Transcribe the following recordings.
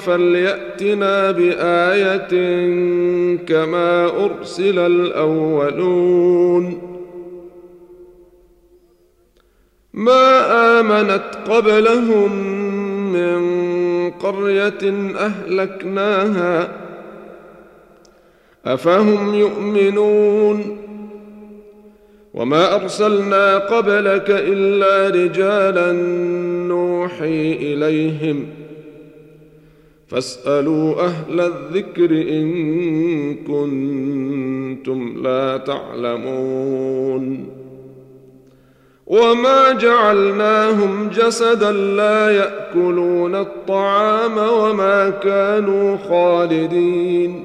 فليأتنا بآية كما أرسل الأولون. ما آمنت قبلهم من قرية أهلكناها أفهم يؤمنون؟ وما أرسلنا قبلك إلا رجالا نوحي إليهم. فاسألوا أهل الذكر إن كنتم لا تعلمون. وما جعلناهم جسدا لا يأكلون الطعام وما كانوا خالدين.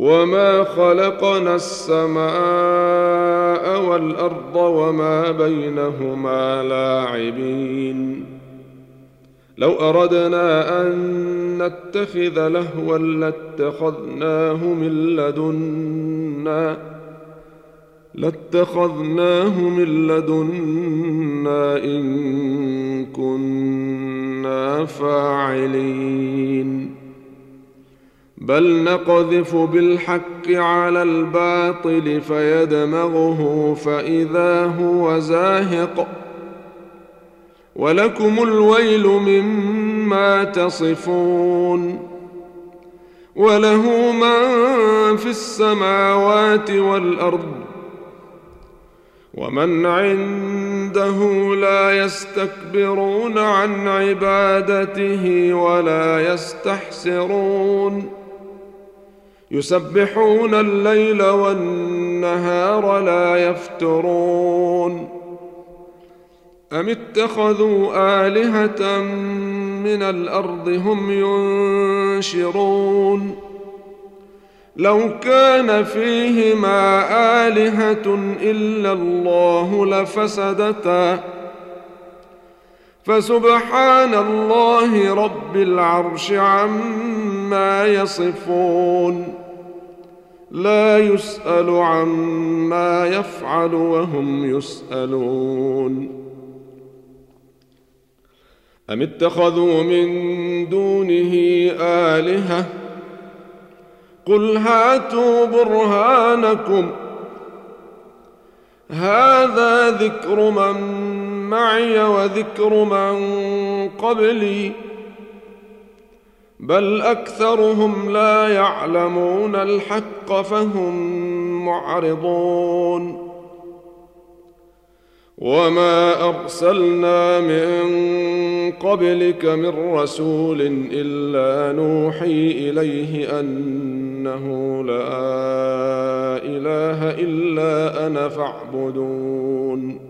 وما خلقنا السماء والارض وما بينهما لاعبين لو اردنا ان نتخذ لهوا لاتخذناه من لدنا لاتخذناه من لدنا ان كنا فاعلين بل نقذف بالحق على الباطل فيدمغه فإذا هو زاهق. ولكم الويل مما تصفون. وله من في السماوات والأرض. ومن عنده لا يستكبرون عن عبادته ولا يستحسرون. يسبحون الليل والنهار لا يفترون. أم اتخذوا آلهة من الأرض هم ينشرون؟ لو كان فيهما آلهة إلا الله لفسدتا. فسبحان الله رب العرش عما يصفون. لا يسأل عما يفعل وهم يسألون. أم اتخذوا من دونه آلهة؟ قل هاتوا برهانكم. هذا ذكر من معي وذكر من قبلي. بل أكثرهم لا يعلمون الحق فهم معرضون. وما أرسلنا من قبلك من رسول إلا نوحي إليه أنه لا إله إلا أنا فاعبدون.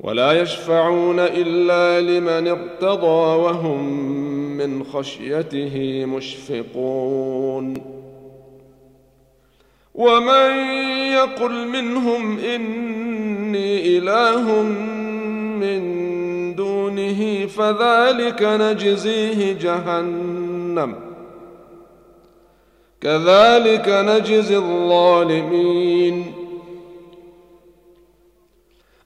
ولا يشفعون إلا لمن ارتضى وهم من خشيته مشفقون. ومن يقل منهم إني إله من دونه فذلك نجزيه جهنم. كذلك نجزي الظالمين.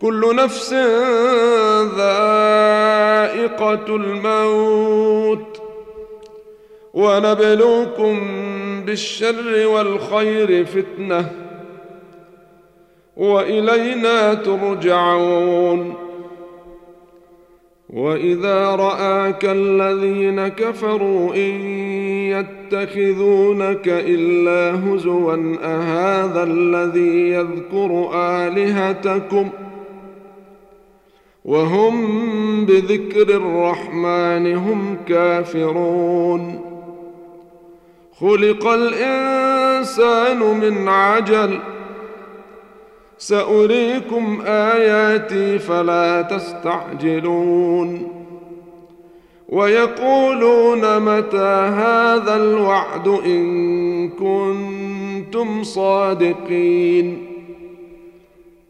كل نفس ذائقة الموت. ونبلوكم بالشر والخير فتنة. وإلينا ترجعون. وإذا رآك الذين كفروا إن يتخذونك إلا هزوا أهذا الذي يذكر الهتكم ۖ؟ وهم بذكر الرحمن هم كافرون. خلق الإنسان من عجل. سأريكم آياتي فلا تستعجلون. ويقولون متى هذا الوعد إن كنتم صادقين.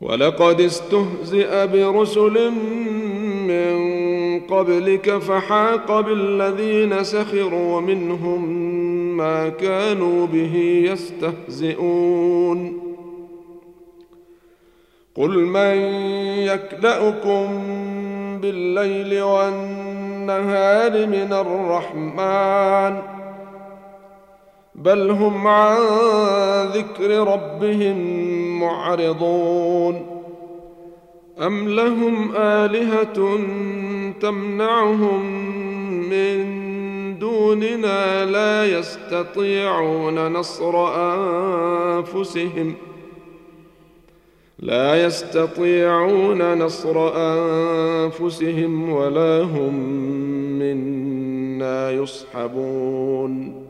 ولقد استهزئ برسل من قبلك فحاق بالذين سخروا منهم ما كانوا به يستهزئون. قل من يكلأكم بالليل والنهار من الرحمن بل هم عن ذكر ربهم معرضون أم لهم آلهة تمنعهم من دوننا لا يستطيعون نصر أنفسهم؟ لا يستطيعون نصر أنفسهم ولا هم منا يصحبون.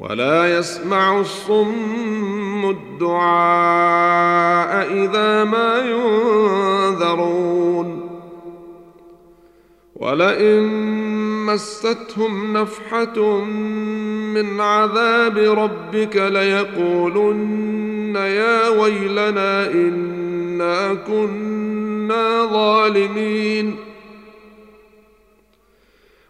ولا يسمع الصم الدعاء إذا ما ينذرون. ولئن مستهم نفحة من عذاب ربك ليقولن يا ويلنا إنا كنا ظالمين.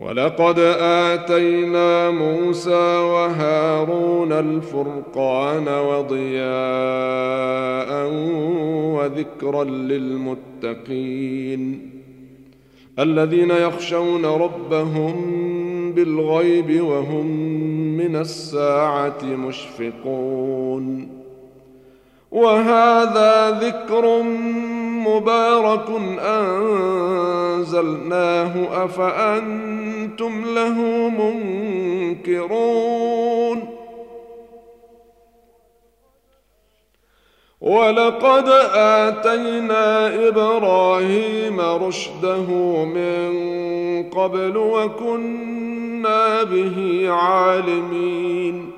ولقد آتينا موسى وهارون الفرقان وضياء وذكرا للمتقين الذين يخشون ربهم بالغيب وهم من الساعة مشفقون وهذا ذكر مبارك أنزلناه أفأنتم له منكرون ولقد آتينا إبراهيم رشده من قبل وكنا به عالمين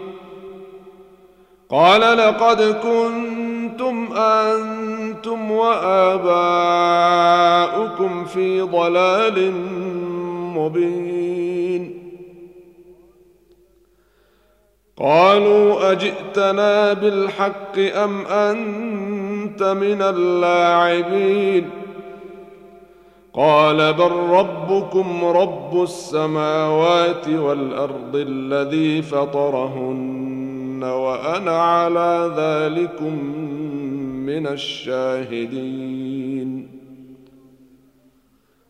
قال لقد كنتم أنتم وآباؤكم في ضلال مبين. قالوا أجئتنا بالحق أم أنت من اللاعبين؟ قال بل ربكم رب السماوات والأرض الذي فطرهن. وأنا على ذلكم من الشاهدين.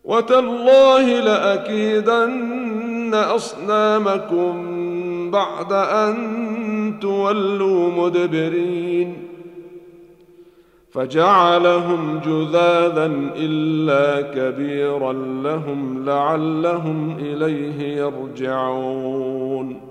وتالله لأكيدن أصنامكم بعد أن تولوا مدبرين. فجعلهم جذاذا إلا كبيرا لهم لعلهم إليه يرجعون.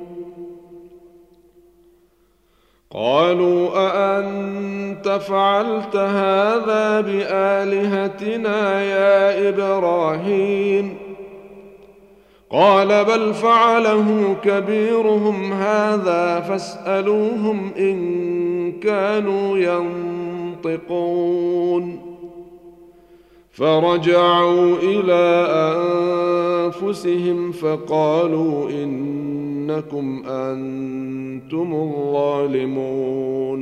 قالوا أأنت فعلت هذا بآلهتنا يا إبراهيم؟ قال بل فعله كبيرهم هذا فاسألوهم إن كانوا ينطقون. فرجعوا إلى أنفسهم فقالوا إنكم أنتم الظالمون.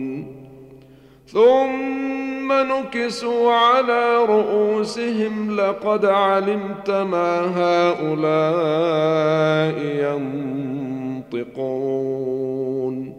ثم نكسوا على رؤوسهم لقد علمت ما هؤلاء ينطقون.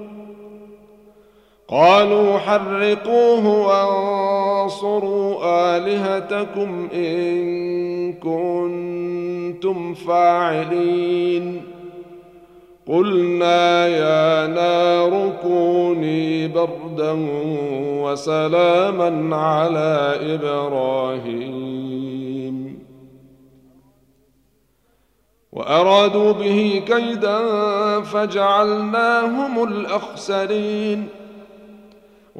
قالوا حرقوه وانصروا آلهتكم إن كنتم فاعلين. قلنا يا نار كوني بردا وسلاما على إبراهيم. وأرادوا به كيدا فجعلناهم الأخسرين.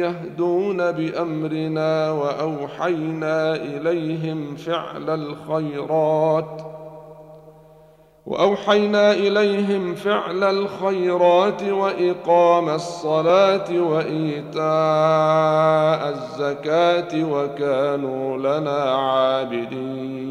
يهدون بأمرنا وأوحينا إليهم فعل الخيرات وأوحينا إليهم فعل الخيرات وإقام الصلاة وإيتاء الزكاة وكانوا لنا عابدين.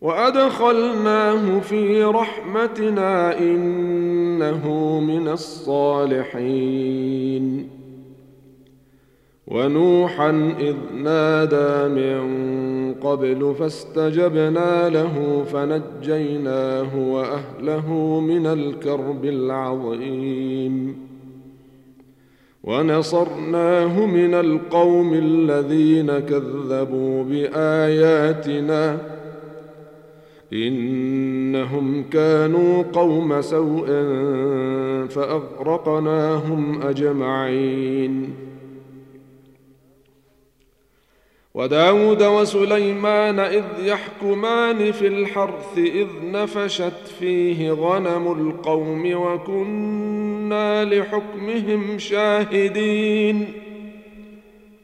وأدخلناه في رحمتنا إنه من الصالحين. ونوحا إذ نادى من قبل فاستجبنا له فنجيناه وأهله من الكرب العظيم. ونصرناه من القوم الذين كذبوا بآياتنا إنهم كانوا قوم سوء فأغرقناهم أجمعين. وداود وسليمان إذ يحكمان في الحرث إذ نفشت فيه غنم القوم وكنا لحكمهم شاهدين.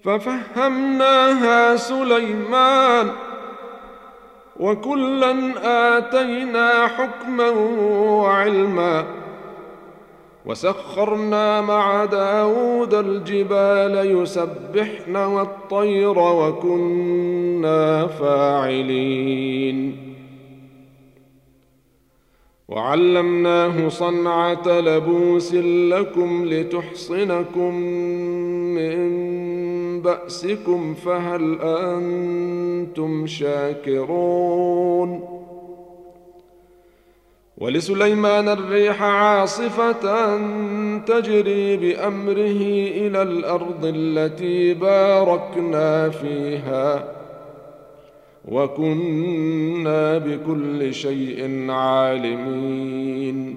ففهمناها سليمان وكلا آتينا حكما وعلما وسخرنا مع داود الجبال يسبحن والطير وكنا فاعلين. وعلمناه صنعة لبوس لكم لتحصنكم من بأسكم فهل أنتم شاكرون؟ ولسليمان الريح عاصفة تجري بأمره إلى الأرض التي باركنا فيها وكنا بكل شيء عالمين.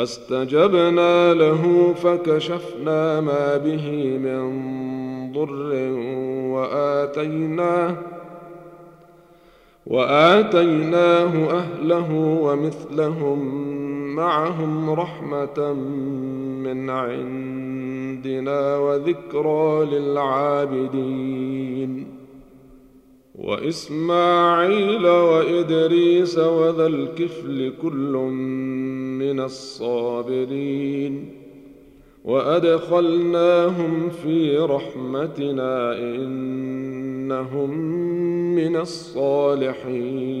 فاستجبنا له فكشفنا ما به من ضر وآتيناه وآتيناه أهله ومثلهم معهم رحمة من عندنا وذكرى للعابدين وإسماعيل وإدريس وذا الكفل كل من الصابرين وأدخلناهم في رحمتنا إنهم من الصالحين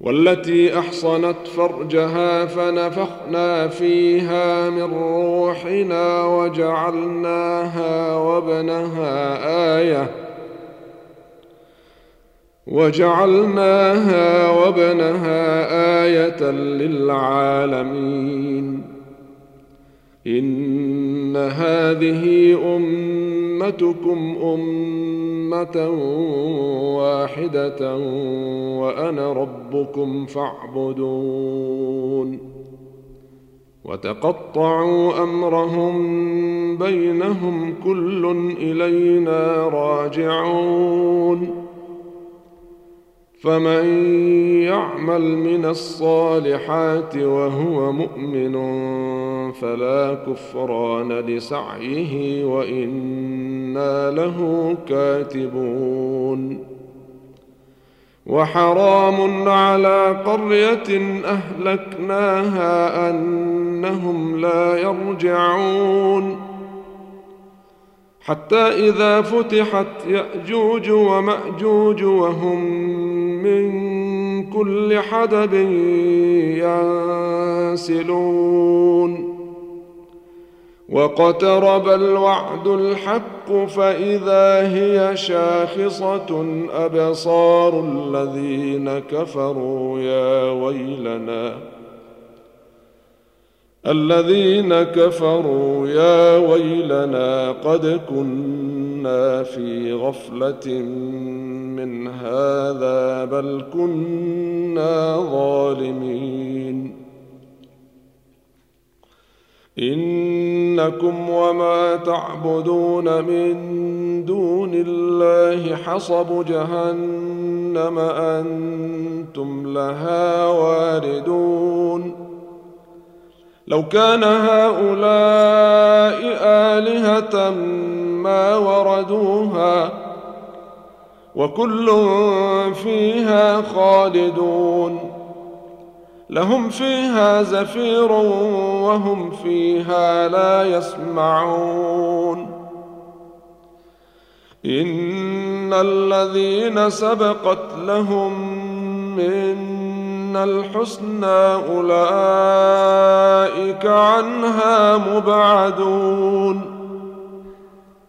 والتي أحصنت فرجها فنفخنا فيها من روحنا وجعلناها وابنها آية وجعلناها وابنها آية للعالمين إن هذه أمتكم أمة واحدة وأنا ربكم فاعبدون. وتقطعوا أمرهم بينهم كل إلينا راجعون. فمن يعمل من الصالحات وهو مؤمن فلا كفران لسعيه وإنا له كاتبون. وحرام على قرية أهلكناها أنهم لا يرجعون. حتى إذا فتحت يأجوج ومأجوج وهم من كل حدب ينسلون. واقترب الوعد الحق فإذا هي شاخصة أبصار الذين كفروا يا ويلنا. الذين كفروا يا ويلنا قد كنا في غفلة من هذا بل كنا ظالمين. إنكم وما تعبدون من دون الله حصب جهنم أنتم لها واردون. لو كان هؤلاء آلهة ما وردوها وكل فيها خالدون. لهم فيها زفير وهم فيها لا يسمعون. إن الذين سبقت لهم منا الحسنى أولئك عنها مبعدون.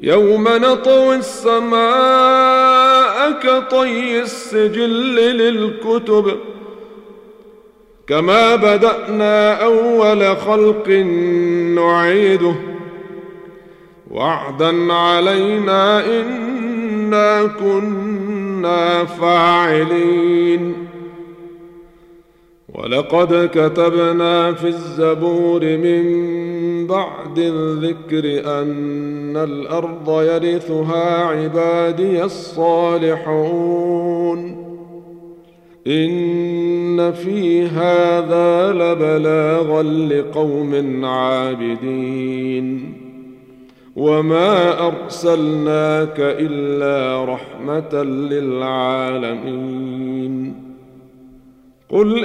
يوم نطوي السماء كطي السجل للكتب كما بدأنا أول خلق نعيده وعدا علينا إنا كنا فاعلين ولقد كتبنا في الزبور من بعد الذكر أن الأرض يرثها عبادي الصالحون. إن في هذا لبلاغا لقوم عابدين. وما أرسلناك إلا رحمة للعالمين. قل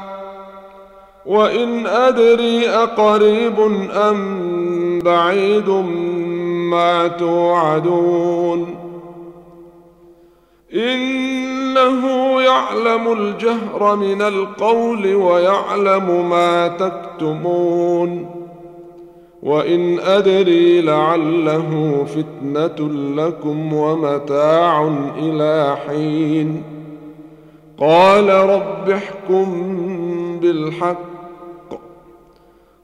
وإن أدري أقريب أم بعيد ما توعدون إنه يعلم الجهر من القول ويعلم ما تكتمون وإن أدري لعله فتنة لكم ومتاع إلى حين قال رب احكم بالحق